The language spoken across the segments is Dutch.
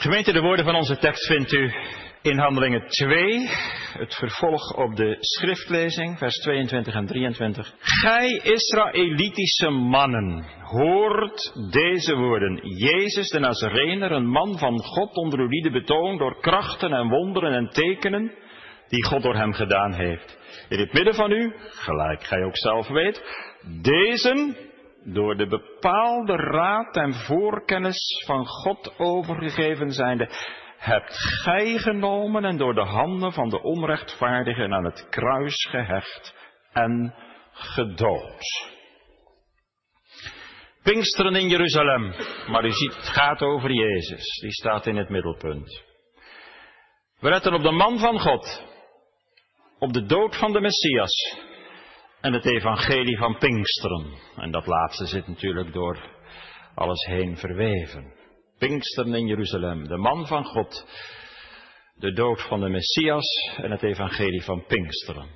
Gemeente, de woorden van onze tekst vindt u in Handelingen 2, het vervolg op de schriftlezing, vers 22 en 23. Gij Israëlitische mannen, hoort deze woorden. Jezus de Nazarener, een man van God onder uw lieden betoond door krachten en wonderen en tekenen, die God door hem gedaan heeft. In het midden van u, gelijk gij ook zelf weet, deze door de bepaalde raad en voorkennis van God overgegeven zijnde, hebt gij genomen en door de handen van de onrechtvaardigen aan het kruis gehecht en gedood. Pinksteren in Jeruzalem, maar u ziet, het gaat over Jezus, die staat in het middelpunt. We letten op de man van God, op de dood van de Messias en het evangelie van Pinksteren. En dat laatste zit natuurlijk door alles heen verweven. Pinksteren in Jeruzalem, de man van God, de dood van de Messias en het evangelie van Pinksteren.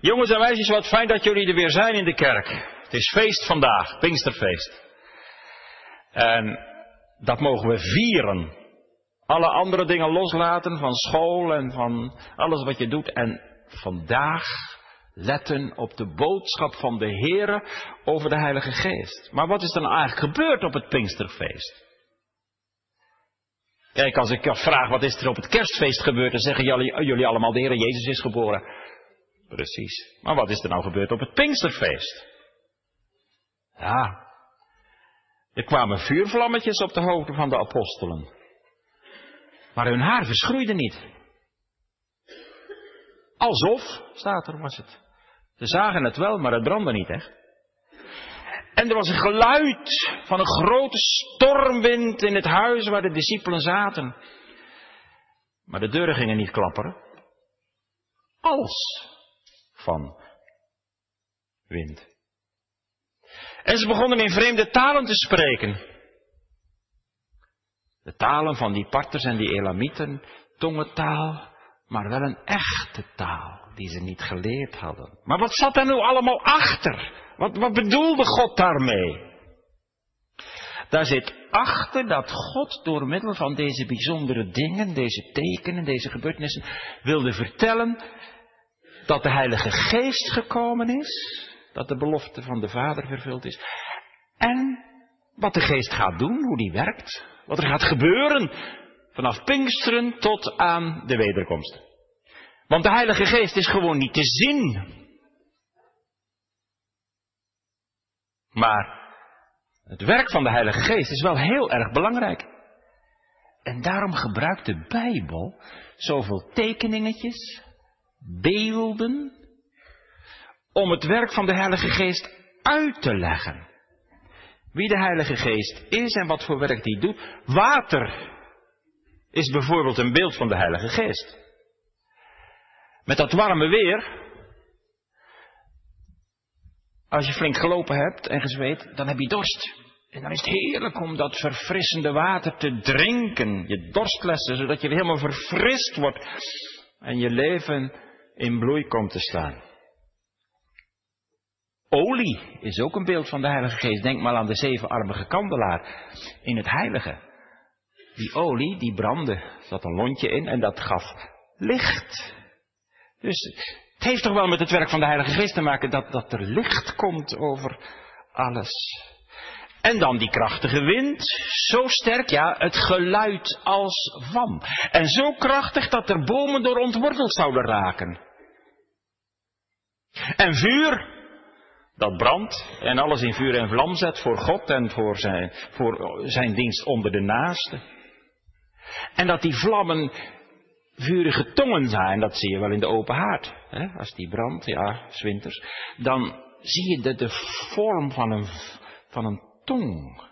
Jongens en meisjes, wat fijn dat jullie er weer zijn in de kerk. Het is feest vandaag, Pinksterfeest. En dat mogen we vieren. Alle andere dingen loslaten van school en van alles wat je doet. En vandaag letten op de boodschap van de Heere over de Heilige Geest. Maar wat is dan eigenlijk gebeurd op het Pinksterfeest? Kijk, als ik vraag wat is er op het kerstfeest gebeurd, dan zeggen jullie, jullie allemaal de Heer Jezus is geboren. Precies. Maar wat is er nou gebeurd op het Pinksterfeest? Ja, er kwamen vuurvlammetjes op de hoofden van de apostelen. Maar hun haar verschroeide niet. Alsof, staat er, was het. Ze zagen het wel, maar het brandde niet echt. En er was een geluid van een grote stormwind in het huis waar de discipelen zaten. Maar de deuren gingen niet klapperen. Als van wind. En ze begonnen in vreemde talen te spreken. De talen van die parters en die elamieten, tongentaal, maar wel een echte taal die ze niet geleerd hadden. Maar wat zat er nu allemaal achter? Wat, wat bedoelde God daarmee? Daar zit achter dat God door middel van deze bijzondere dingen, deze tekenen, deze gebeurtenissen, wilde vertellen dat de Heilige Geest gekomen is, dat de belofte van de Vader vervuld is, en wat de Geest gaat doen, hoe die werkt, wat er gaat gebeuren vanaf Pinksteren tot aan de wederkomst. Want de Heilige Geest is gewoon niet te zien. Maar het werk van de Heilige Geest is wel heel erg belangrijk. En daarom gebruikt de Bijbel zoveel tekeningetjes, beelden, om het werk van de Heilige Geest uit te leggen. Wie de Heilige Geest is en wat voor werk die doet. Water is bijvoorbeeld een beeld van de Heilige Geest. Met dat warme weer, als je flink gelopen hebt en gezweet, dan heb je dorst. En dan is het heerlijk om dat verfrissende water te drinken. Je dorstlessen, zodat je helemaal verfrist wordt. En je leven in bloei komt te staan. Olie is ook een beeld van de Heilige Geest. Denk maar aan de zevenarmige kandelaar in het Heilige. Die olie, die brandde, zat een lontje in en dat gaf licht. Dus het heeft toch wel met het werk van de Heilige Geest te maken dat, dat er licht komt over alles. En dan die krachtige wind, zo sterk, ja, het geluid als van. En zo krachtig dat er bomen door ontworteld zouden raken. En vuur, dat brandt en alles in vuur en vlam zet voor God en voor zijn, voor zijn dienst onder de naaste. En dat die vlammen vurige tongen zijn, dat zie je wel in de open haard. Hè? Als die brandt, ja, zwinters, dan zie je de, vorm van een, van een tong.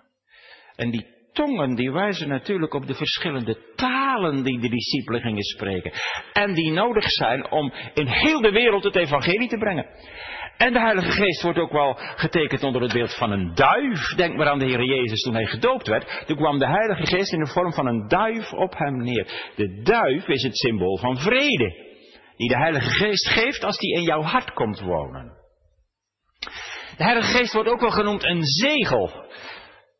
En die tongen die wijzen natuurlijk op de verschillende talen die de discipelen gingen spreken. En die nodig zijn om in heel de wereld het evangelie te brengen. En de Heilige Geest wordt ook wel getekend onder het beeld van een duif. Denk maar aan de Heer Jezus toen hij gedoopt werd. Toen kwam de Heilige Geest in de vorm van een duif op hem neer. De duif is het symbool van vrede. Die de Heilige Geest geeft als die in jouw hart komt wonen. De Heilige Geest wordt ook wel genoemd een zegel.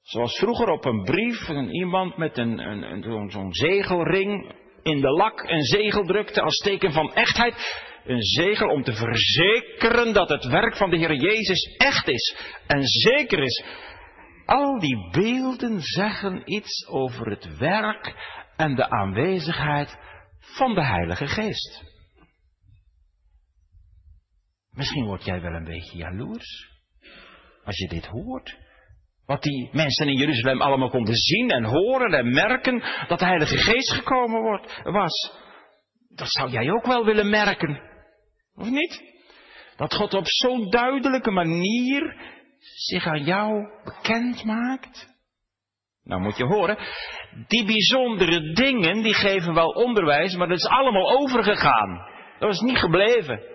Zoals vroeger op een brief een iemand met een, een, een zo'n zegelring in de lak een zegel drukte als teken van echtheid. Een zegel om te verzekeren dat het werk van de Heer Jezus echt is en zeker is. Al die beelden zeggen iets over het werk en de aanwezigheid van de Heilige Geest. Misschien word jij wel een beetje jaloers als je dit hoort. Wat die mensen in Jeruzalem allemaal konden zien en horen en merken dat de Heilige Geest gekomen wordt, was. Dat zou jij ook wel willen merken. Of niet? Dat God op zo'n duidelijke manier zich aan jou bekend maakt. Nou moet je horen, die bijzondere dingen die geven wel onderwijs, maar dat is allemaal overgegaan. Dat is niet gebleven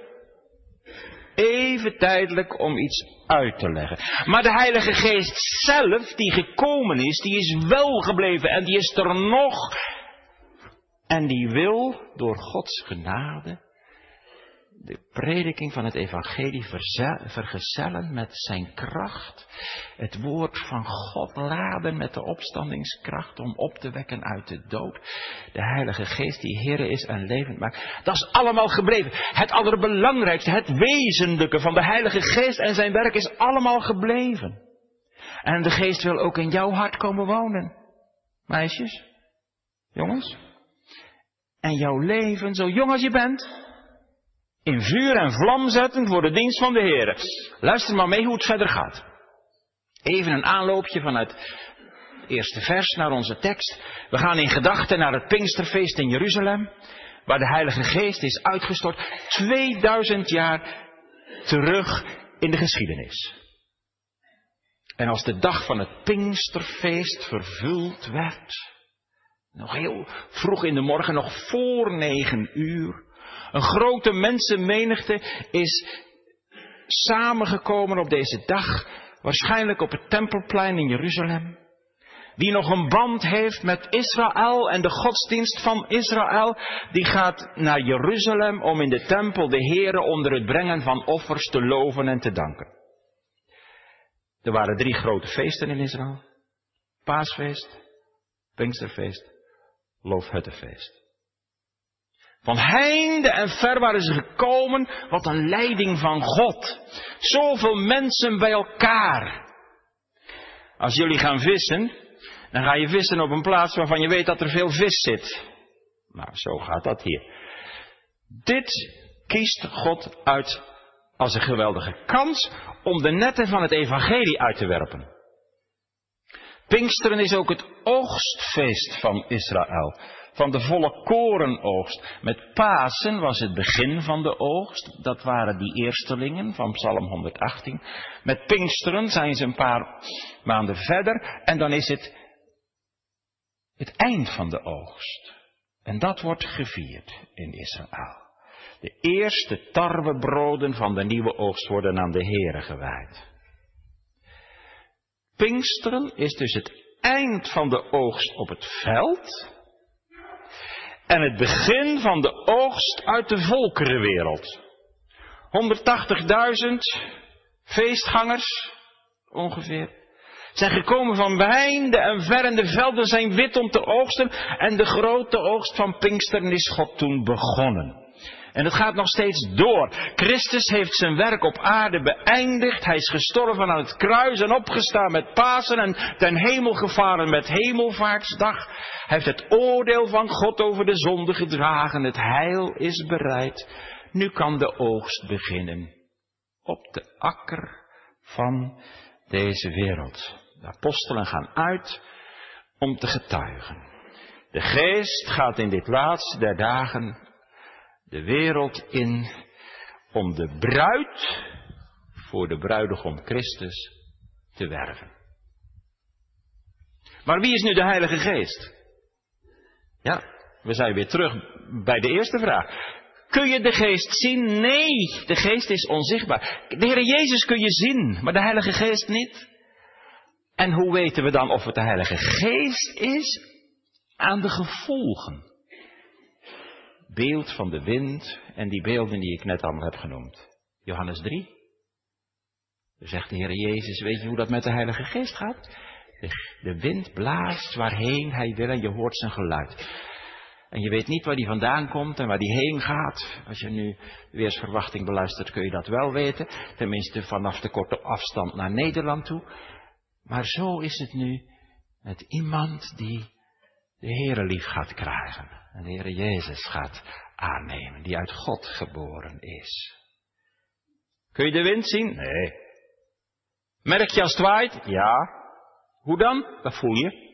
even tijdelijk om iets uit te leggen. Maar de Heilige Geest zelf, die gekomen is, die is wel gebleven en die is er nog. En die wil door Gods genade de prediking van het evangelie vergezellen met zijn kracht. Het woord van God laden met de opstandingskracht om op te wekken uit de dood. De Heilige Geest die Heer is en levend maakt. Dat is allemaal gebleven. Het allerbelangrijkste, het wezenlijke van de Heilige Geest en zijn werk is allemaal gebleven. En de Geest wil ook in jouw hart komen wonen. Meisjes, jongens. En jouw leven, zo jong als je bent, in vuur en vlam zetten voor de dienst van de Heer. Luister maar mee hoe het verder gaat. Even een aanloopje vanuit het eerste vers naar onze tekst. We gaan in gedachten naar het Pinksterfeest in Jeruzalem, waar de Heilige Geest is uitgestort 2000 jaar terug in de geschiedenis. En als de dag van het Pinksterfeest vervuld werd, nog heel vroeg in de morgen, nog voor negen uur, een grote mensenmenigte is samengekomen op deze dag, waarschijnlijk op het Tempelplein in Jeruzalem, die nog een band heeft met Israël en de godsdienst van Israël, die gaat naar Jeruzalem om in de tempel de Here onder het brengen van offers te loven en te danken. Er waren drie grote feesten in Israël. Paasfeest, Pinksterfeest, Loofhuttenfeest. Van heinde en ver waren ze gekomen. Wat een leiding van God. Zoveel mensen bij elkaar. Als jullie gaan vissen, dan ga je vissen op een plaats waarvan je weet dat er veel vis zit. Nou, zo gaat dat hier. Dit kiest God uit als een geweldige kans om de netten van het evangelie uit te werpen. Pinksteren is ook het oogstfeest van Israël van de volle korenoogst. Met Pasen was het begin van de oogst. Dat waren die eerstelingen van Psalm 118. Met Pinksteren zijn ze een paar maanden verder. En dan is het het eind van de oogst. En dat wordt gevierd in Israël. De eerste tarwebroden van de nieuwe oogst worden aan de Here gewijd. Pinksteren is dus het eind van de oogst op het veld en het begin van de oogst uit de volkerenwereld. 180.000 feestgangers ongeveer zijn gekomen van beheinde en ver en de velden zijn wit om te oogsten en de grote oogst van Pinksteren is God toen begonnen. En het gaat nog steeds door. Christus heeft zijn werk op aarde beëindigd. Hij is gestorven aan het kruis en opgestaan met Pasen en ten hemel gevaren met Hemelvaartsdag. Hij heeft het oordeel van God over de zonde gedragen. Het heil is bereid. Nu kan de oogst beginnen. Op de akker van deze wereld. De apostelen gaan uit om te getuigen. De geest gaat in dit laatste der dagen de wereld in om de bruid voor de bruidegom Christus te werven. Maar wie is nu de Heilige Geest? Ja, we zijn weer terug bij de eerste vraag. Kun je de geest zien? Nee, de geest is onzichtbaar. De Heer Jezus kun je zien, maar de Heilige Geest niet. En hoe weten we dan of het de Heilige Geest is? Aan de gevolgen beeld van de wind en die beelden die ik net allemaal heb genoemd. Johannes 3. Dan zegt de Heer Jezus, weet je hoe dat met de Heilige Geest gaat? De, de wind blaast waarheen hij wil en je hoort zijn geluid. En je weet niet waar die vandaan komt en waar die heen gaat. Als je nu weersverwachting beluistert kun je dat wel weten. Tenminste vanaf de korte afstand naar Nederland toe. Maar zo is het nu met iemand die de Heere lief gaat krijgen. En de Heere Jezus gaat aannemen, die uit God geboren is. Kun je de wind zien? Nee. Merk je als het waait? Ja. Hoe dan? Dat voel je.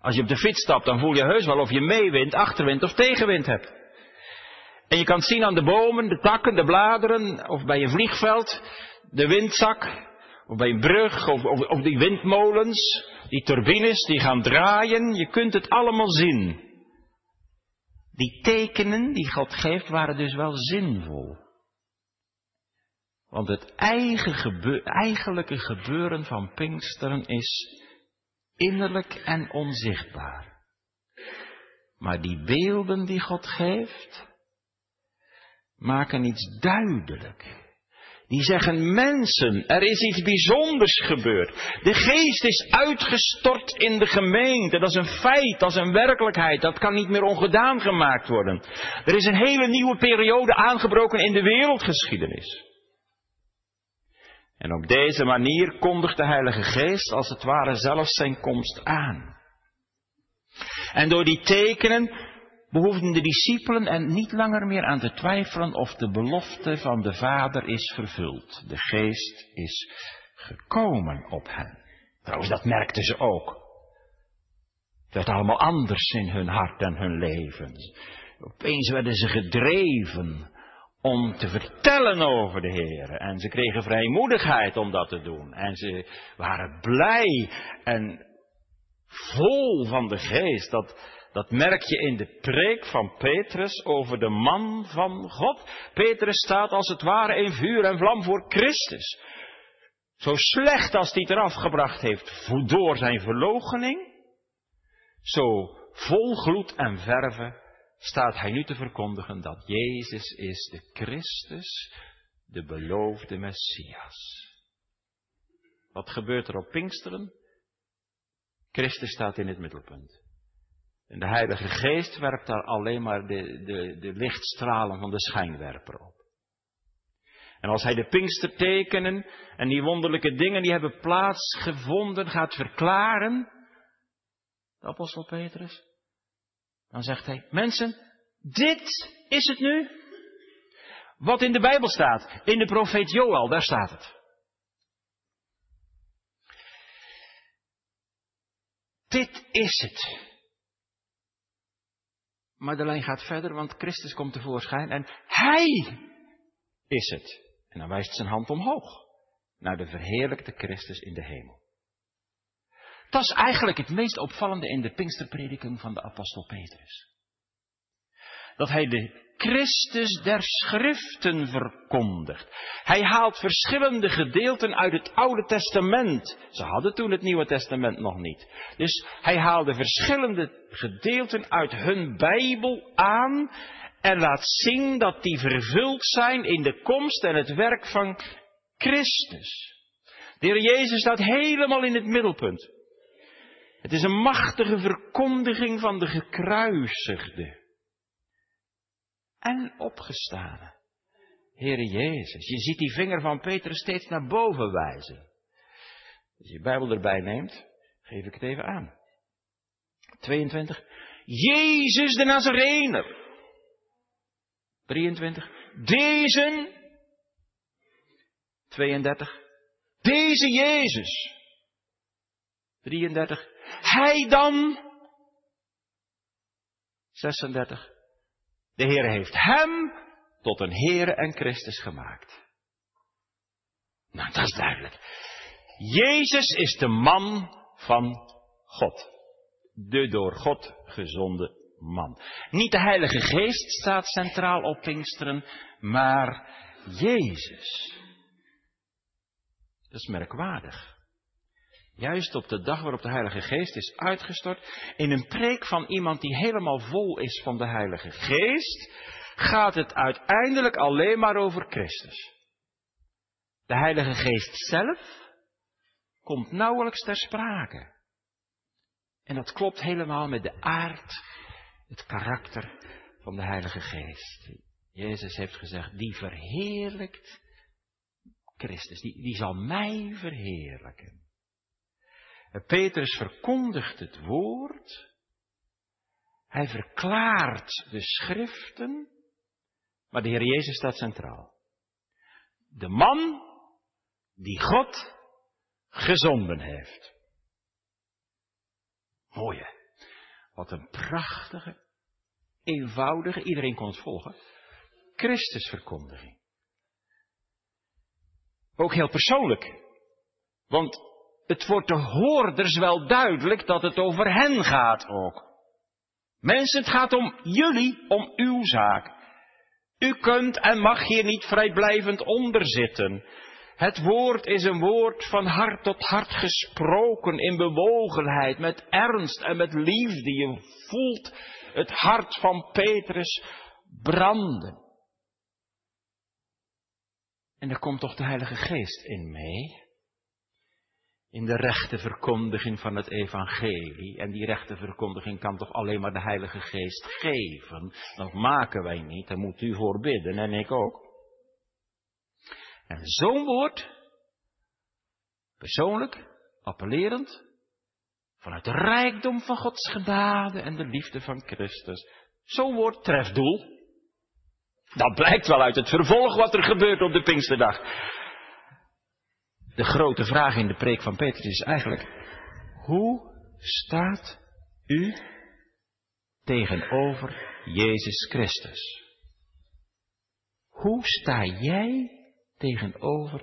Als je op de fiets stapt, dan voel je heus wel of je meewind, achterwind of tegenwind hebt. En je kan het zien aan de bomen, de takken, de bladeren, of bij een vliegveld, de windzak, of bij een brug, of, of, of die windmolens, die turbines die gaan draaien. Je kunt het allemaal zien. Die tekenen die God geeft waren dus wel zinvol. Want het eigen eigenlijke gebeuren van Pinksteren is innerlijk en onzichtbaar. Maar die beelden die God geeft, maken iets duidelijk. Die zeggen mensen, er is iets bijzonders gebeurd. De geest is uitgestort in de gemeente. Dat is een feit, dat is een werkelijkheid. Dat kan niet meer ongedaan gemaakt worden. Er is een hele nieuwe periode aangebroken in de wereldgeschiedenis. En op deze manier kondigt de Heilige Geest als het ware zelf zijn komst aan. En door die tekenen behoefden de discipelen er niet langer meer aan te twijfelen of de belofte van de Vader is vervuld. De Geest is gekomen op hen. Trouwens, dat merkten ze ook. Het werd allemaal anders in hun hart en hun leven. Opeens werden ze gedreven om te vertellen over de Heer. En ze kregen vrijmoedigheid om dat te doen. En ze waren blij en vol van de geest. Dat, dat merk je in de preek van Petrus over de man van God. Petrus staat als het ware in vuur en vlam voor Christus. Zo slecht als hij het eraf gebracht heeft door zijn verloochening. Zo vol gloed en verve staat hij nu te verkondigen dat Jezus is de Christus, de beloofde Messias. Wat gebeurt er op Pinksteren? Christus staat in het middelpunt. En de Heilige Geest werpt daar alleen maar de, de, de lichtstralen van de schijnwerper op. En als hij de Pinkstertekenen en die wonderlijke dingen die hebben plaatsgevonden gaat verklaren, de apostel Petrus, dan zegt hij, mensen, dit is het nu wat in de Bijbel staat. In de profeet Joel, daar staat het. Dit is het. Maar de lijn gaat verder, want Christus komt tevoorschijn en Hij is het. En dan wijst zijn hand omhoog naar de verheerlijkte Christus in de hemel. Dat is eigenlijk het meest opvallende in de Pinksterprediking van de apostel Petrus. Dat hij de Christus der Schriften verkondigt. Hij haalt verschillende gedeelten uit het Oude Testament. Ze hadden toen het Nieuwe Testament nog niet. Dus hij haalde verschillende gedeelten uit hun Bijbel aan en laat zien dat die vervuld zijn in de komst en het werk van Christus. De Heer Jezus staat helemaal in het middelpunt. Het is een machtige verkondiging van de gekruisigde en opgestane. Heere Jezus, je ziet die vinger van Petrus steeds naar boven wijzen. Als je je Bijbel erbij neemt, geef ik het even aan. 22. Jezus de Nazarener. 23. Deze. 32. Deze Jezus. 33. Hij dan. 36. De Heer heeft hem tot een Heere en Christus gemaakt. Nou, dat is duidelijk. Jezus is de man van God. De door God gezonde man. Niet de Heilige Geest staat centraal op Pinksteren, maar Jezus. Dat is merkwaardig. Juist op de dag waarop de Heilige Geest is uitgestort, in een preek van iemand die helemaal vol is van de Heilige Geest, gaat het uiteindelijk alleen maar over Christus. De Heilige Geest zelf komt nauwelijks ter sprake. En dat klopt helemaal met de aard, het karakter van de Heilige Geest. Jezus heeft gezegd, die verheerlijkt Christus, die, die zal mij verheerlijken. Petrus verkondigt het woord, hij verklaart de schriften, maar de Heer Jezus staat centraal. De man die God gezonden heeft. Mooie. Wat een prachtige, eenvoudige, iedereen kon het volgen, Christusverkondiging. Ook heel persoonlijk. Want het wordt de hoorders wel duidelijk dat het over hen gaat ook. Mensen, het gaat om jullie, om uw zaak. U kunt en mag hier niet vrijblijvend onderzitten. Het woord is een woord van hart tot hart gesproken in bewogenheid, met ernst en met liefde. Je voelt het hart van Petrus branden. En er komt toch de Heilige Geest in mee? In de rechte verkondiging van het evangelie. En die rechte verkondiging kan toch alleen maar de Heilige Geest geven. Dat maken wij niet, daar moet u voor bidden en ik ook. En zo'n woord, persoonlijk, appellerend, vanuit de rijkdom van Gods genade en de liefde van Christus. Zo'n woord treft doel. Dat blijkt wel uit het vervolg wat er gebeurt op de Pinksterdag. De grote vraag in de preek van Petrus is eigenlijk, hoe staat u tegenover Jezus Christus? Hoe sta jij tegenover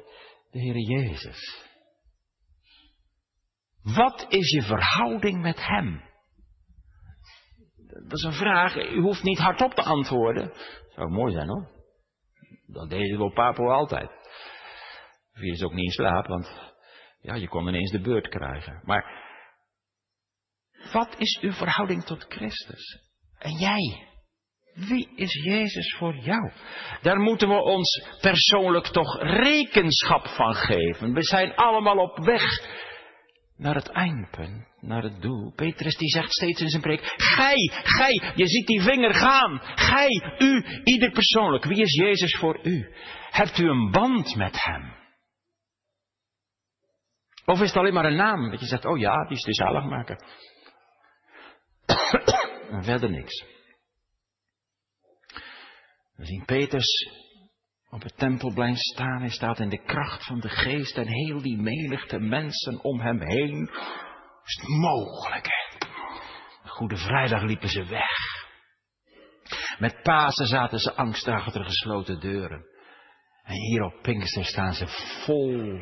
de Heer Jezus? Wat is je verhouding met Hem? Dat is een vraag, u hoeft niet hardop te antwoorden. Zou mooi zijn hoor. Dat deden we op Papo altijd. Viel is ook niet in slaap, want ja, je kon ineens de beurt krijgen. Maar wat is uw verhouding tot Christus? En jij? Wie is Jezus voor jou? Daar moeten we ons persoonlijk toch rekenschap van geven. We zijn allemaal op weg naar het eindpunt, naar het doel. Petrus die zegt steeds in zijn preek, gij, gij, je ziet die vinger gaan. Gij, u, ieder persoonlijk. Wie is Jezus voor u? Hebt u een band met hem? Of is het alleen maar een naam? Dat je zegt, oh ja, die is de zaligmaker. en verder niks. We zien Petrus op het tempelplein staan. Hij staat in de kracht van de geest en heel die menigte mensen om hem heen. Is het mogelijk, hè? Goede Vrijdag liepen ze weg. Met Pasen zaten ze angstig achter gesloten deuren. En hier op Pinkster staan ze vol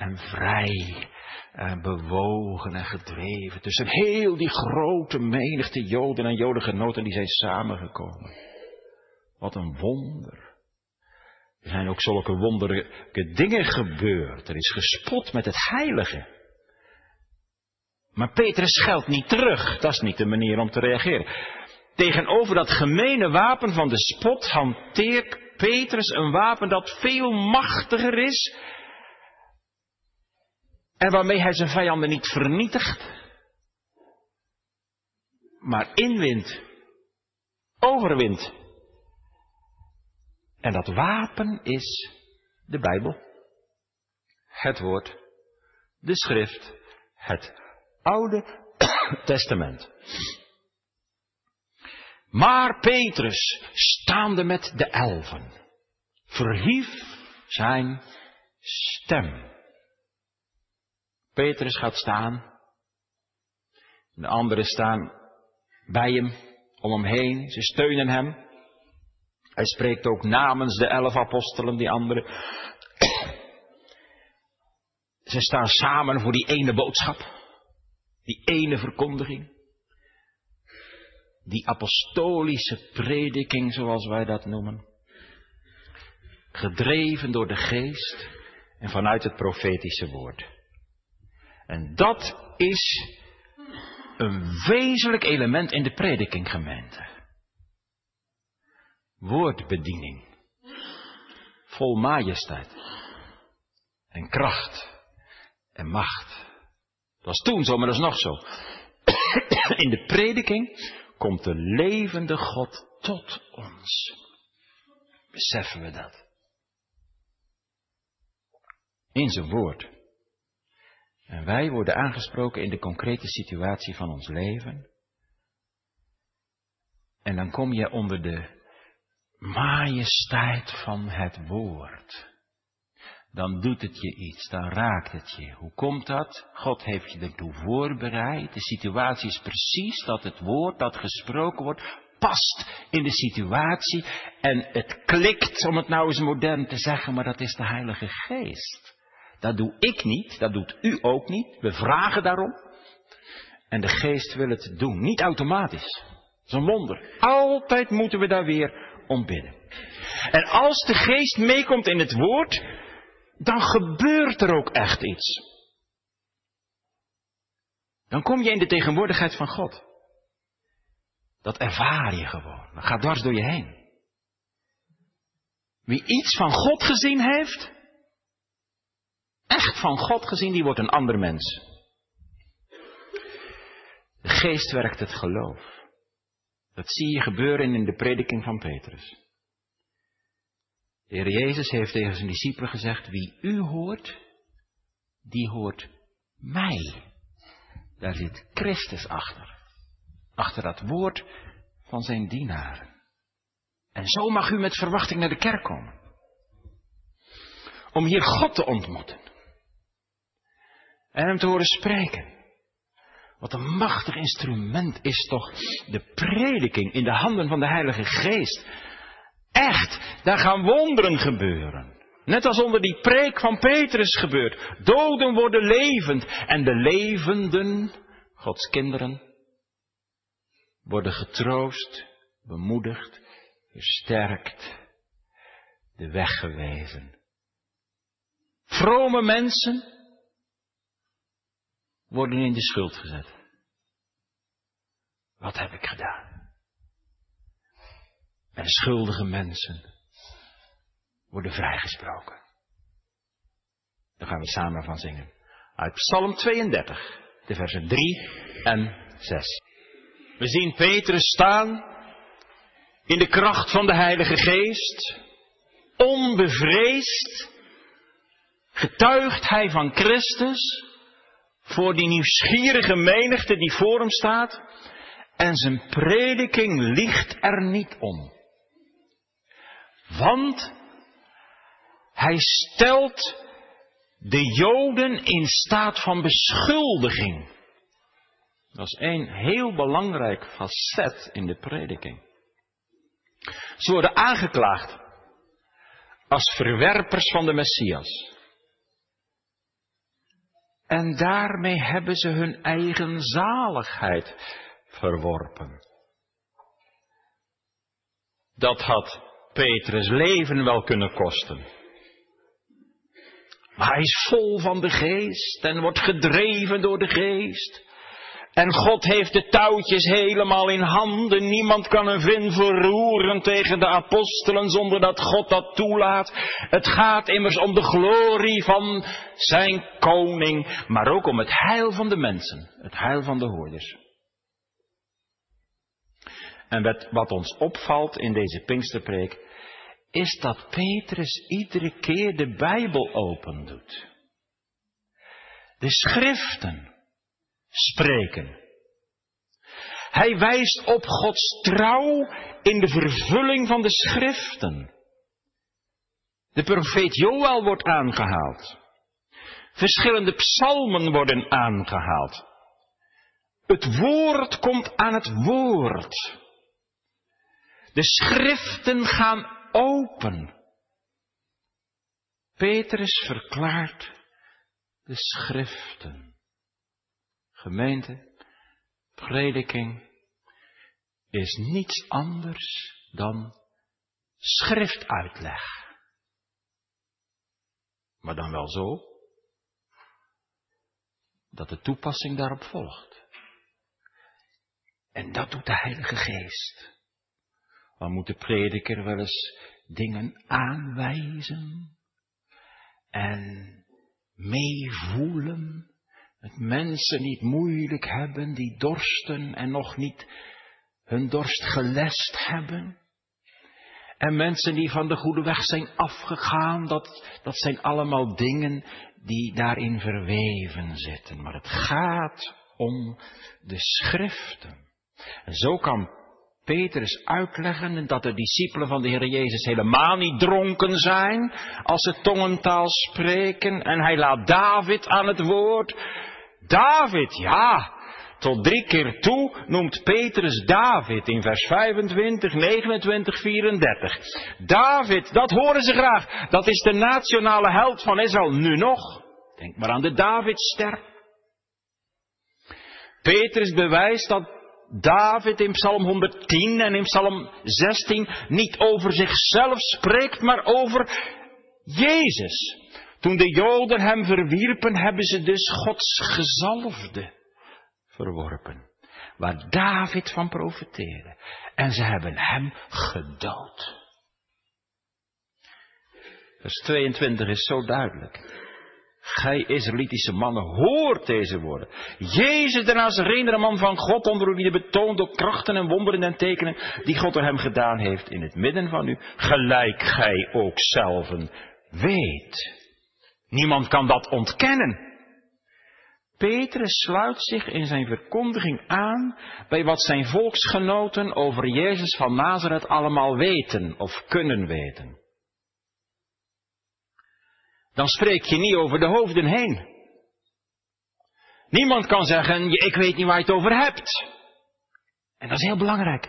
en vrij en bewogen en gedreven. Tussen heel die grote menigte Joden en Jodengenoten die zijn samengekomen. Wat een wonder. Er zijn ook zulke wonderlijke dingen gebeurd. Er is gespot met het heilige. Maar Petrus scheldt niet terug. Dat is niet de manier om te reageren. Tegenover dat gemene wapen van de spot hanteert Petrus een wapen dat veel machtiger is. En waarmee hij zijn vijanden niet vernietigt. Maar inwint. Overwint. En dat wapen is de Bijbel, het woord, de schrift, het Oude Testament. Maar Petrus, staande met de elfen, verhief zijn stem. Petrus gaat staan. De anderen staan bij hem, om hem heen. Ze steunen hem. Hij spreekt ook namens de elf apostelen, die anderen. Ze staan samen voor die ene boodschap, die ene verkondiging, die apostolische prediking, zoals wij dat noemen. Gedreven door de geest en vanuit het profetische woord. En dat is een wezenlijk element in de predikinggemeente woordbediening. Vol majesteit en kracht en macht. Dat was toen zo, maar dat is nog zo. In de prediking komt de levende God tot ons. Beseffen we dat? In zijn woord. En wij worden aangesproken in de concrete situatie van ons leven. En dan kom je onder de majesteit van het woord. Dan doet het je iets, dan raakt het je. Hoe komt dat? God heeft je ertoe voorbereid. De situatie is precies dat het woord dat gesproken wordt past in de situatie en het klikt, om het nou eens modern te zeggen, maar dat is de Heilige Geest. Dat doe ik niet, dat doet u ook niet. We vragen daarom. En de Geest wil het doen, niet automatisch. Dat is een wonder. Altijd moeten we daar weer om bidden. En als de geest meekomt in het woord, dan gebeurt er ook echt iets. Dan kom je in de tegenwoordigheid van God. Dat ervaar je gewoon. Dat gaat dwars door je heen. Wie iets van God gezien heeft, echt van God gezien, die wordt een ander mens. De geest werkt het geloof. Dat zie je gebeuren in de prediking van Petrus. De Heer Jezus heeft tegen zijn discipelen gezegd, wie u hoort, die hoort mij. Daar zit Christus achter. Achter dat woord van zijn dienaren. En zo mag u met verwachting naar de kerk komen. Om hier God te ontmoeten. En hem te horen spreken. Wat een machtig instrument is toch de prediking in de handen van de Heilige Geest. Echt, daar gaan wonderen gebeuren. Net als onder die preek van Petrus gebeurt. Doden worden levend en de levenden, Gods kinderen, worden getroost, bemoedigd, versterkt, de weg gewezen. Vrome mensen worden in de schuld gezet. Wat heb ik gedaan? En schuldige mensen worden vrijgesproken. Daar gaan we samen van zingen. Uit Psalm 32, de versen 3 en 6. We zien Petrus staan in de kracht van de Heilige Geest, onbevreesd, getuigt hij van Christus, voor die nieuwsgierige menigte die voor hem staat. En zijn prediking liegt er niet om. Want hij stelt de Joden in staat van beschuldiging. Dat is een heel belangrijk facet in de prediking. Ze worden aangeklaagd als verwerpers van de Messias. En daarmee hebben ze hun eigen zaligheid verworpen. Dat had Petrus leven wel kunnen kosten. Maar hij is vol van de geest en wordt gedreven door de geest. En God heeft de touwtjes helemaal in handen. Niemand kan een vin verroeren tegen de apostelen zonder dat God dat toelaat. Het gaat immers om de glorie van zijn koning, maar ook om het heil van de mensen, het heil van de hoorders. En wat ons opvalt in deze Pinksterpreek, is dat Petrus iedere keer de Bijbel opendoet. De schriften spreken. Hij wijst op Gods trouw in de vervulling van de schriften. De profeet Joel wordt aangehaald. Verschillende psalmen worden aangehaald. Het woord komt aan het woord. De schriften gaan open. Petrus verklaart de schriften. Gemeente, prediking is niets anders dan schriftuitleg. Maar dan wel zo dat de toepassing daarop volgt. En dat doet de Heilige Geest. Dan moet de prediker wel eens dingen aanwijzen en meevoelen met mensen die het moeilijk hebben, die dorsten en nog niet hun dorst gelest hebben. En mensen die van de goede weg zijn afgegaan, dat, dat zijn allemaal dingen die daarin verweven zitten. Maar het gaat om de schriften. En zo kan Petrus uitleggen dat de discipelen van de Heer Jezus helemaal niet dronken zijn als ze tongentaal spreken. En hij laat David aan het woord. David, ja, tot drie keer toe noemt Petrus David in vers 25, 29, 34. David, dat horen ze graag. Dat is de nationale held van Israël nu nog. Denk maar aan de Davidster. Petrus bewijst dat David in Psalm 110 en in Psalm 16 niet over zichzelf spreekt, maar over Jezus. Toen de Joden hem verwierpen, hebben ze dus Gods gezalfde verworpen. Waar David van profeteerde. En ze hebben hem gedood. Vers 22 is zo duidelijk. Gij Israëlitische mannen, hoort deze woorden. Jezus de Nazarener, man van God, onder wie de betoond door krachten en wonderen en tekenen, die God door hem gedaan heeft in het midden van u, gelijk gij ook zelven weet. Niemand kan dat ontkennen. Petrus sluit zich in zijn verkondiging aan bij wat zijn volksgenoten over Jezus van Nazareth allemaal weten of kunnen weten. Dan spreek je niet over de hoofden heen. Niemand kan zeggen, ik weet niet waar je het over hebt. En dat is heel belangrijk.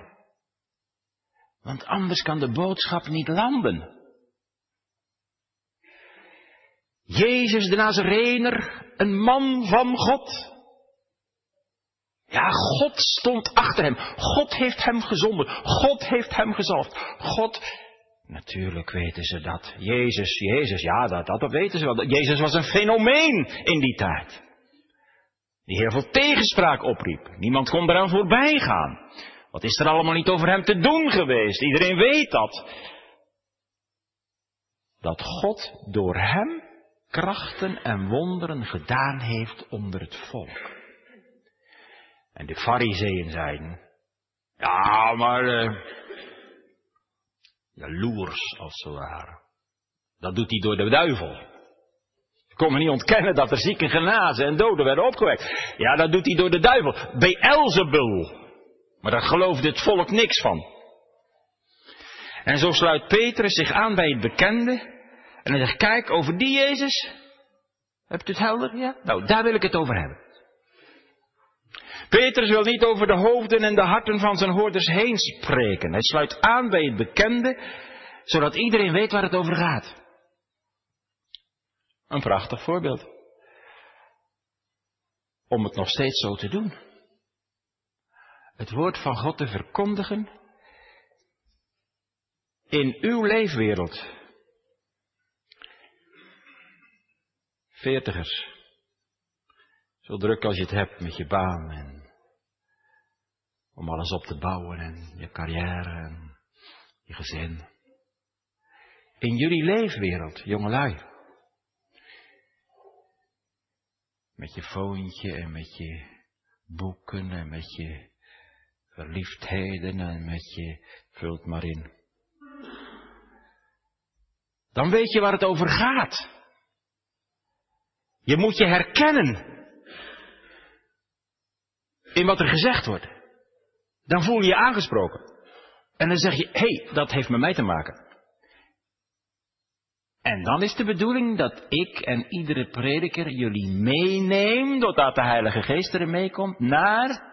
Want anders kan de boodschap niet landen. Jezus de Nazarener, een man van God. Ja, God stond achter hem. God heeft hem gezonden. God heeft hem gezalfd. God Natuurlijk weten ze dat. Jezus, Jezus, ja, dat, dat weten ze wel. Jezus was een fenomeen in die tijd. Die heel veel tegenspraak opriep. Niemand kon eraan voorbij gaan. Wat is er allemaal niet over hem te doen geweest? Iedereen weet dat. Dat God door hem krachten en wonderen gedaan heeft onder het volk. En de fariseeën zeiden, ja, maar uh, Jaloers, als ze ware. Dat doet hij door de duivel. Ik kon me niet ontkennen dat er zieken genazen en doden werden opgewekt. Ja, dat doet hij door de duivel. Beelzebul. Maar daar geloofde het volk niks van. En zo sluit Petrus zich aan bij het bekende. En hij zegt, kijk, over die Jezus. Hebt u het helder? Ja? Nou, daar wil ik het over hebben. Petrus wil niet over de hoofden en de harten van zijn hoorders heen spreken. Hij sluit aan bij het bekende, zodat iedereen weet waar het over gaat. Een prachtig voorbeeld. Om het nog steeds zo te doen. Het woord van God te verkondigen in uw leefwereld. Veertigers. Zo druk als je het hebt met je baan en om alles op te bouwen en je carrière en je gezin. In jullie leefwereld, jongelui. Met je foontje en met je boeken en met je verliefdheden en met je, vult maar in. Dan weet je waar het over gaat. Je moet je herkennen in wat er gezegd wordt. Dan voel je je aangesproken. En dan zeg je, hé, hey, dat heeft met mij te maken. En dan is de bedoeling dat ik en iedere prediker jullie meeneem, doordat de Heilige Geest erin meekomt, naar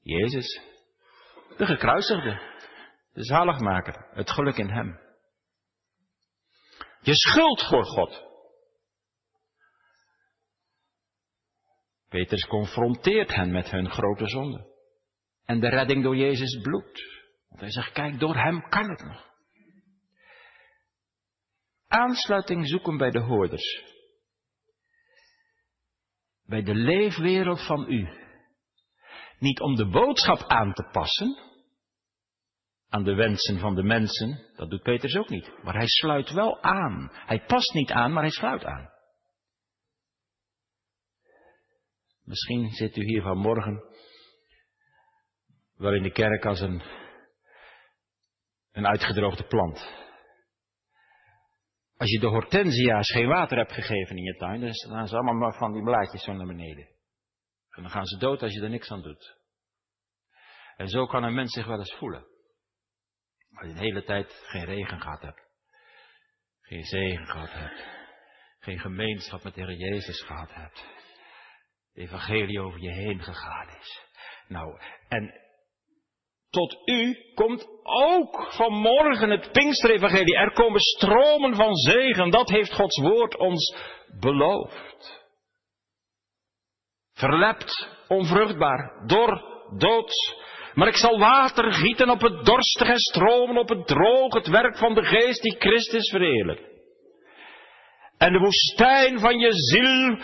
Jezus. De gekruisigde. De zaligmaker. Het geluk in Hem. Je schuld voor God. Petrus confronteert hen met hun grote zonde. En de redding door Jezus bloed. Want hij zegt, kijk, door hem kan het nog. Aansluiting zoeken bij de hoorders. Bij de leefwereld van u. Niet om de boodschap aan te passen aan de wensen van de mensen, dat doet Petrus ook niet. Maar hij sluit wel aan. Hij past niet aan, maar hij sluit aan. Misschien zit u hier vanmorgen wel in de kerk als een, een uitgedroogde plant. Als je de hortensia's geen water hebt gegeven in je tuin, dan staan ze allemaal van die blaadjes zo naar beneden. En dan gaan ze dood als je er niks aan doet. En zo kan een mens zich wel eens voelen. Als je de hele tijd geen regen gehad hebt. Geen zegen gehad hebt. Geen gemeenschap met de Heer Jezus gehad hebt. Evangelie over je heen gegaan is. Nou, en tot u komt ook vanmorgen het Pinksterevangelie. Er komen stromen van zegen. Dat heeft Gods woord ons beloofd. Verlept, onvruchtbaar, dor, dood. Maar ik zal water gieten op het dorstige en stromen op het droog, het werk van de geest die Christus verheerlijkt. En de woestijn van je ziel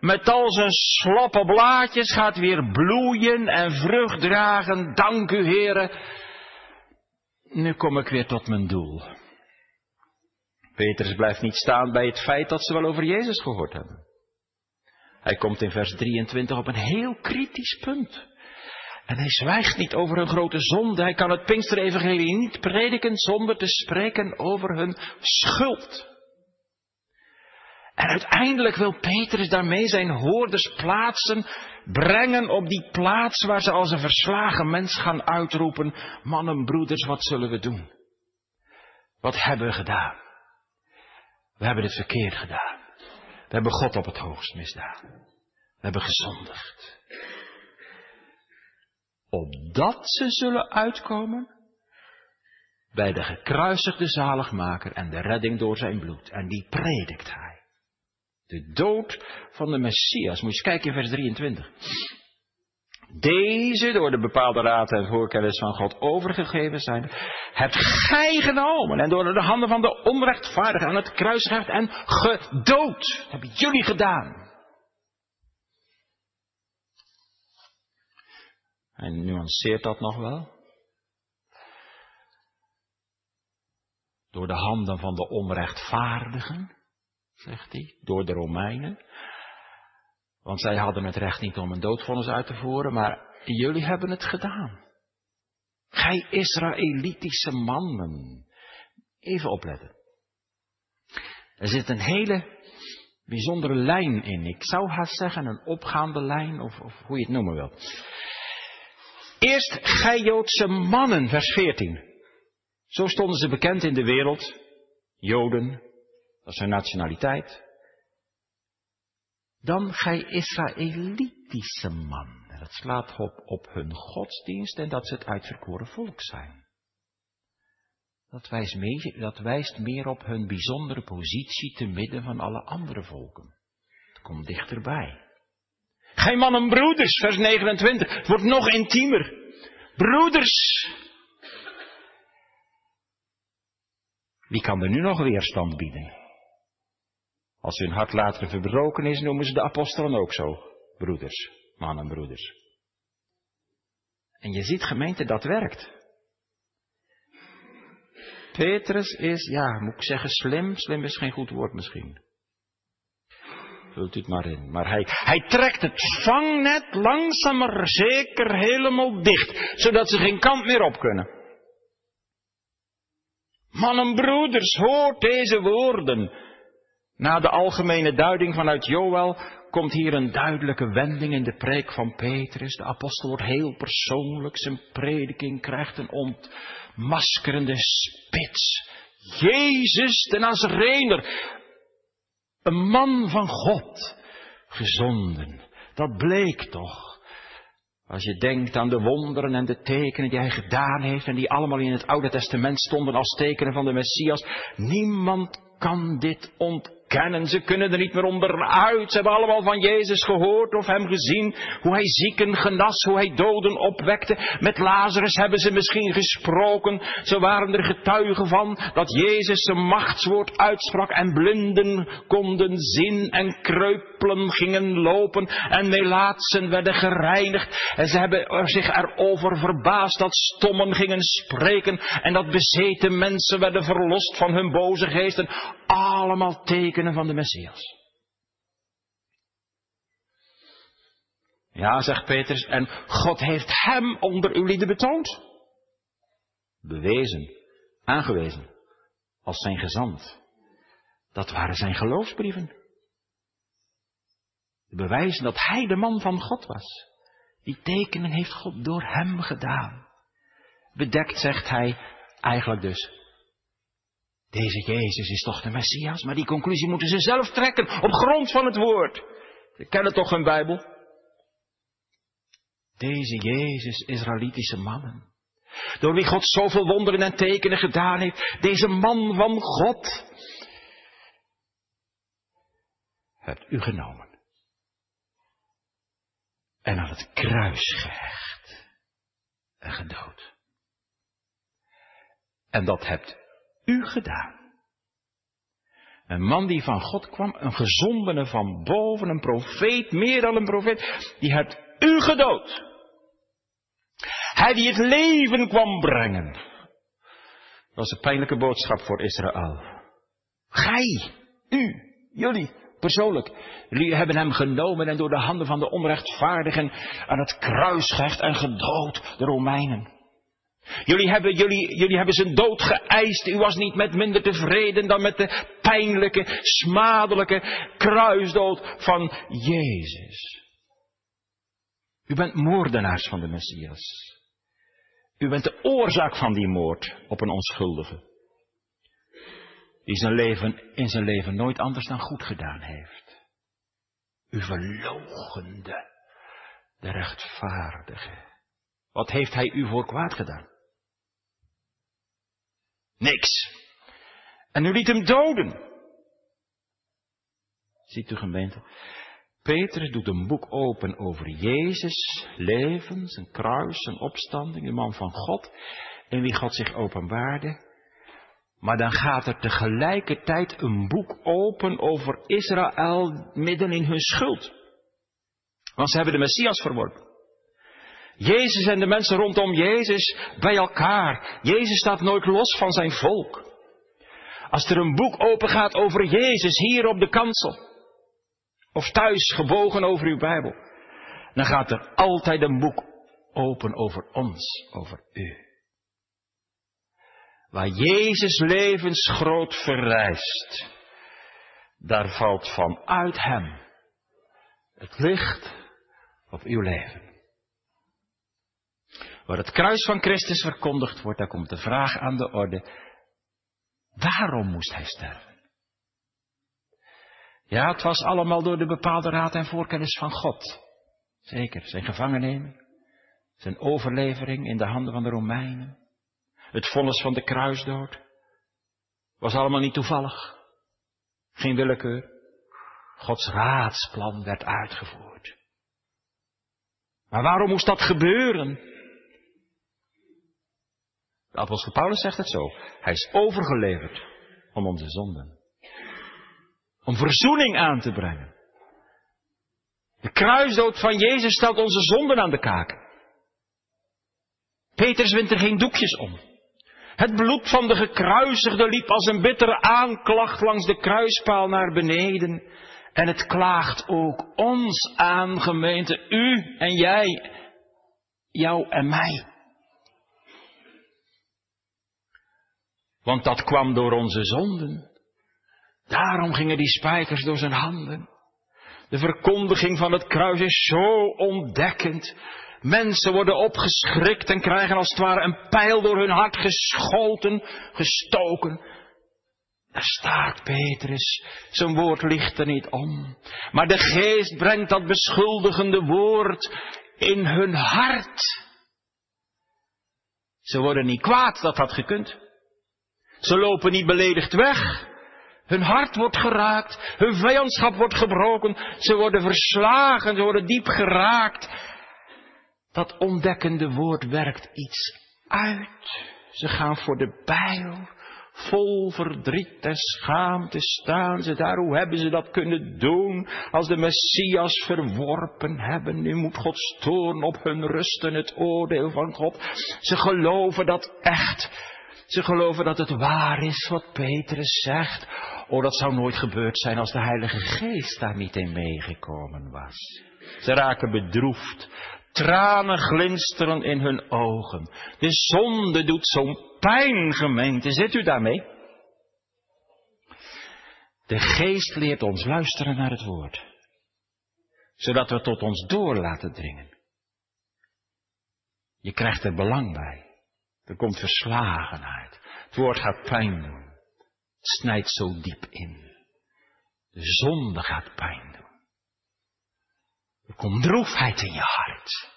met al zijn slappe blaadjes gaat weer bloeien en vrucht dragen. Dank u, heren. Nu kom ik weer tot mijn doel. Petrus blijft niet staan bij het feit dat ze wel over Jezus gehoord hebben. Hij komt in vers 23 op een heel kritisch punt. En hij zwijgt niet over hun grote zonde. Hij kan het Pinksterevangelie niet prediken zonder te spreken over hun schuld. En uiteindelijk wil Petrus daarmee zijn hoorders plaatsen, brengen op die plaats waar ze als een verslagen mens gaan uitroepen, mannen, broeders, wat zullen we doen? Wat hebben we gedaan? We hebben het verkeerd gedaan. We hebben God op het hoogst misdaan. We hebben gezondigd. Opdat ze zullen uitkomen bij de gekruisigde zaligmaker en de redding door zijn bloed. En die predikt hij. De dood van de Messias. Moet je eens kijken in vers 23. Deze door de bepaalde raad en voorkennis van God overgegeven zijn, hebt gij genomen en door de handen van de onrechtvaardigen aan het kruis gehecht en gedood. Dat hebben jullie gedaan. Hij nuanceert dat nog wel. Door de handen van de onrechtvaardigen zegt hij, door de Romeinen. Want zij hadden het recht niet om een doodvonnis uit te voeren, maar jullie hebben het gedaan. Gij Israëlitische mannen. Even opletten. Er zit een hele bijzondere lijn in. Ik zou haast zeggen een opgaande lijn, of, of hoe je het noemen wil. Eerst gij Joodse mannen, vers 14. Zo stonden ze bekend in de wereld. Joden, dat is hun nationaliteit. Dan gij Israëlitische man. Dat slaat op, op hun godsdienst en dat ze het uitverkoren volk zijn. Dat wijst, meer, dat wijst meer op hun bijzondere positie te midden van alle andere volken. Het komt dichterbij. Gij mannen broeders, vers 29. Het wordt nog intiemer. Broeders. Wie kan er nu nog weerstand bieden? Als hun hart later verbroken is, noemen ze de apostelen ook zo. Broeders, mannen broeders. En je ziet gemeente, dat werkt. Petrus is, ja, moet ik zeggen, slim. Slim is geen goed woord misschien. Vult u het maar in. Maar hij, hij trekt het vangnet langzaam maar zeker helemaal dicht, zodat ze geen kant meer op kunnen. Mannen, broeders, hoort deze woorden. Na de algemene duiding vanuit Joel komt hier een duidelijke wending in de preek van Petrus. De apostel wordt heel persoonlijk. Zijn prediking krijgt een ontmaskerende spits. Jezus de Nazarener. Een man van God. Gezonden. Dat bleek toch. Als je denkt aan de wonderen en de tekenen die hij gedaan heeft en die allemaal in het Oude Testament stonden als tekenen van de Messias. Niemand kan dit ontkennen kennen. Ze kunnen er niet meer onderuit. Ze hebben allemaal van Jezus gehoord of hem gezien. Hoe hij zieken genas, hoe hij doden opwekte. Met Lazarus hebben ze misschien gesproken. Ze waren er getuigen van dat Jezus zijn machtswoord uitsprak en blinden konden zien en kreupelen gingen lopen en melaatsen werden gereinigd. En ze hebben zich erover verbaasd dat stommen gingen spreken en dat bezeten mensen werden verlost van hun boze geesten. Allemaal tekenen van de Messias. Ja, zegt Petrus, en God heeft hem onder uw lieden betoond. Bewezen, aangewezen, als zijn gezant. Dat waren zijn geloofsbrieven. De bewijzen dat hij de man van God was. Die tekenen heeft God door hem gedaan. Bedekt zegt hij eigenlijk dus. Deze Jezus is toch de Messias, maar die conclusie moeten ze zelf trekken op grond van het woord. Ze kennen toch hun Bijbel? Deze Jezus, Israëlitische mannen, door wie God zoveel wonderen en tekenen gedaan heeft, deze man van God, hebt u genomen en aan het kruis gehecht en gedood. En dat hebt u gedaan. Een man die van God kwam, een gezondene van boven, een profeet, meer dan een profeet, die hebt u gedood. Hij die het leven kwam brengen. Dat was een pijnlijke boodschap voor Israël. Gij, u, jullie, persoonlijk. Jullie hebben hem genomen en door de handen van de onrechtvaardigen aan het kruis gehecht en gedood, de Romeinen. Jullie hebben, jullie, jullie hebben zijn dood geëist. U was niet met minder tevreden dan met de pijnlijke, smadelijke kruisdood van Jezus. U bent moordenaars van de Messias. U bent de oorzaak van die moord op een onschuldige. Die zijn leven, in zijn leven nooit anders dan goed gedaan heeft. U verlogende de rechtvaardige. Wat heeft hij u voor kwaad gedaan? Niks. En u liet hem doden. Ziet u gemeente? Petrus doet een boek open over Jezus, leven, zijn kruis, zijn opstanding, de man van God, in wie God zich openbaarde. Maar dan gaat er tegelijkertijd een boek open over Israël midden in hun schuld. Want ze hebben de Messias verworpen. Jezus en de mensen rondom Jezus bij elkaar. Jezus staat nooit los van zijn volk. Als er een boek open gaat over Jezus hier op de kansel, of thuis gebogen over uw Bijbel, dan gaat er altijd een boek open over ons, over u. Waar Jezus levensgroot verrijst, daar valt vanuit Hem het licht op uw leven. Waar het kruis van Christus verkondigd wordt, daar komt de vraag aan de orde, waarom moest Hij sterven? Ja, het was allemaal door de bepaalde raad en voorkennis van God. Zeker, zijn gevangenneming, zijn overlevering in de handen van de Romeinen, het vonnis van de kruisdood, was allemaal niet toevallig. Geen willekeur. Gods raadsplan werd uitgevoerd. Maar waarom moest dat gebeuren? De apostel Paulus zegt het zo. Hij is overgeleverd om onze zonden. Om verzoening aan te brengen. De kruisdood van Jezus stelt onze zonden aan de kaak. Petrus wint er geen doekjes om. Het bloed van de gekruisigde liep als een bittere aanklacht langs de kruispaal naar beneden. En het klaagt ook ons aan, gemeente, u en jij, jou en mij. Want dat kwam door onze zonden. Daarom gingen die spijkers door zijn handen. De verkondiging van het kruis is zo ontdekkend. Mensen worden opgeschrikt en krijgen als het ware een pijl door hun hart geschoten, gestoken. Daar staat Petrus, zijn woord ligt er niet om. Maar de geest brengt dat beschuldigende woord in hun hart. Ze worden niet kwaad, dat had gekund. Ze lopen niet beledigd weg. Hun hart wordt geraakt, hun vijandschap wordt gebroken, ze worden verslagen, ze worden diep geraakt. Dat ontdekkende woord werkt iets uit. Ze gaan voor de bijl, vol verdriet en schaamte staan ze daar. Hoe hebben ze dat kunnen doen als de Messias verworpen hebben? Nu moet God storen op hun rusten, het oordeel van God. Ze geloven dat echt. Ze geloven dat het waar is wat Petrus zegt. Oh, dat zou nooit gebeurd zijn als de Heilige Geest daar niet in meegekomen was. Ze raken bedroefd. Tranen glinsteren in hun ogen. De zonde doet zo'n pijn, gemeente. Zit u daarmee? De geest leert ons luisteren naar het woord. Zodat we tot ons door laten dringen. Je krijgt er belang bij. Er komt verslagenheid. Het woord gaat pijn doen. Het snijdt zo diep in. De zonde gaat pijn doen. Er komt droefheid in je hart.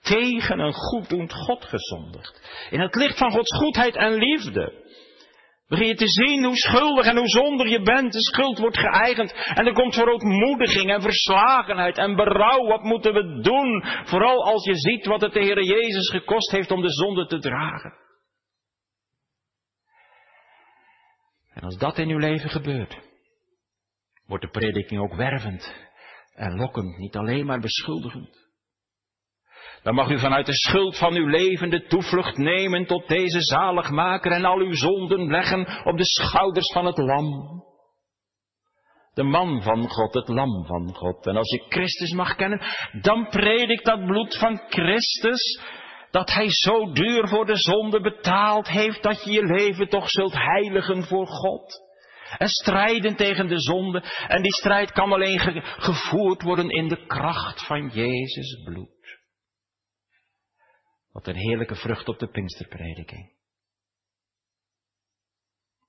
Tegen een goeddoend God gezondigd. In het licht van Gods goedheid en liefde. Begin je te zien hoe schuldig en hoe zonder je bent. De schuld wordt geëigend. En er komt verootmoediging en verslagenheid en berouw. Wat moeten we doen? Vooral als je ziet wat het de Heer Jezus gekost heeft om de zonde te dragen. En als dat in uw leven gebeurt, wordt de prediking ook wervend en lokkend, niet alleen maar beschuldigend. Dan mag u vanuit de schuld van uw leven de toevlucht nemen tot deze zaligmaker en al uw zonden leggen op de schouders van het lam. De man van God, het lam van God. En als je Christus mag kennen, dan predik dat bloed van Christus, dat hij zo duur voor de zonde betaald heeft, dat je je leven toch zult heiligen voor God. En strijden tegen de zonde. En die strijd kan alleen gevoerd worden in de kracht van Jezus bloed. Wat een heerlijke vrucht op de Pinksterprediking.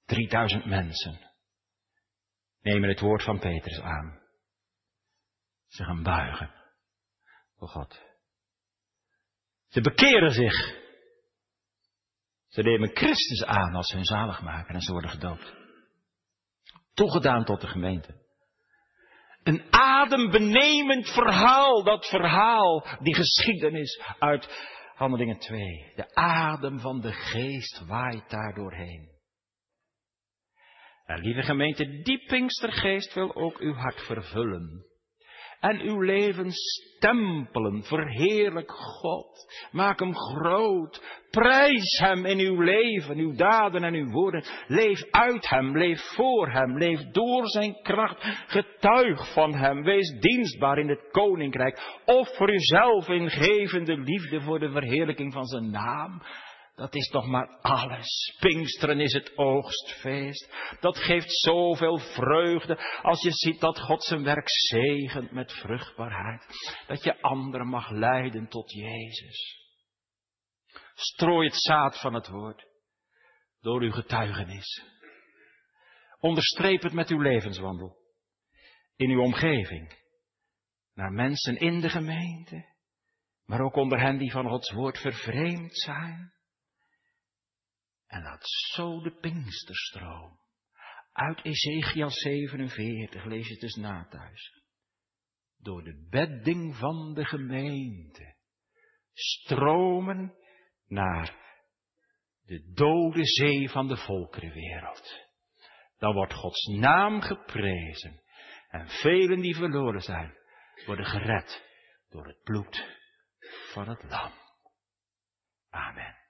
3000 mensen nemen het woord van Petrus aan. Ze gaan buigen voor God. Ze bekeren zich. Ze nemen Christus aan als hun zaligmaker en ze worden gedoopt. Toegedaan tot de gemeente. Een adembenemend verhaal, dat verhaal, die geschiedenis uit Handelingen 2. De adem van de geest waait daar doorheen. En lieve gemeente, die Pinkstergeest wil ook uw hart vervullen en uw leven stempelen. Verheerlijk God. Maak hem groot. Prijs hem in uw leven, uw daden en uw woorden. Leef uit hem, leef voor hem, leef door zijn kracht. Getuig van hem, wees dienstbaar in het koninkrijk. Offer uzelf in gevende liefde voor de verheerlijking van zijn naam. Dat is toch maar alles. Pinksteren is het oogstfeest. Dat geeft zoveel vreugde als je ziet dat God zijn werk zegent met vruchtbaarheid. Dat je anderen mag leiden tot Jezus. Strooi het zaad van het woord door uw getuigenis. Onderstreep het met uw levenswandel. In uw omgeving. Naar mensen in de gemeente. Maar ook onder hen die van Gods woord vervreemd zijn. En laat zo de Pinksterstroom uit Ezekiel 47, lees het dus na thuis, door de bedding van de gemeente stromen naar de dode zee van de volkerenwereld. Dan wordt Gods naam geprezen en velen die verloren zijn, worden gered door het bloed van het lam. Amen.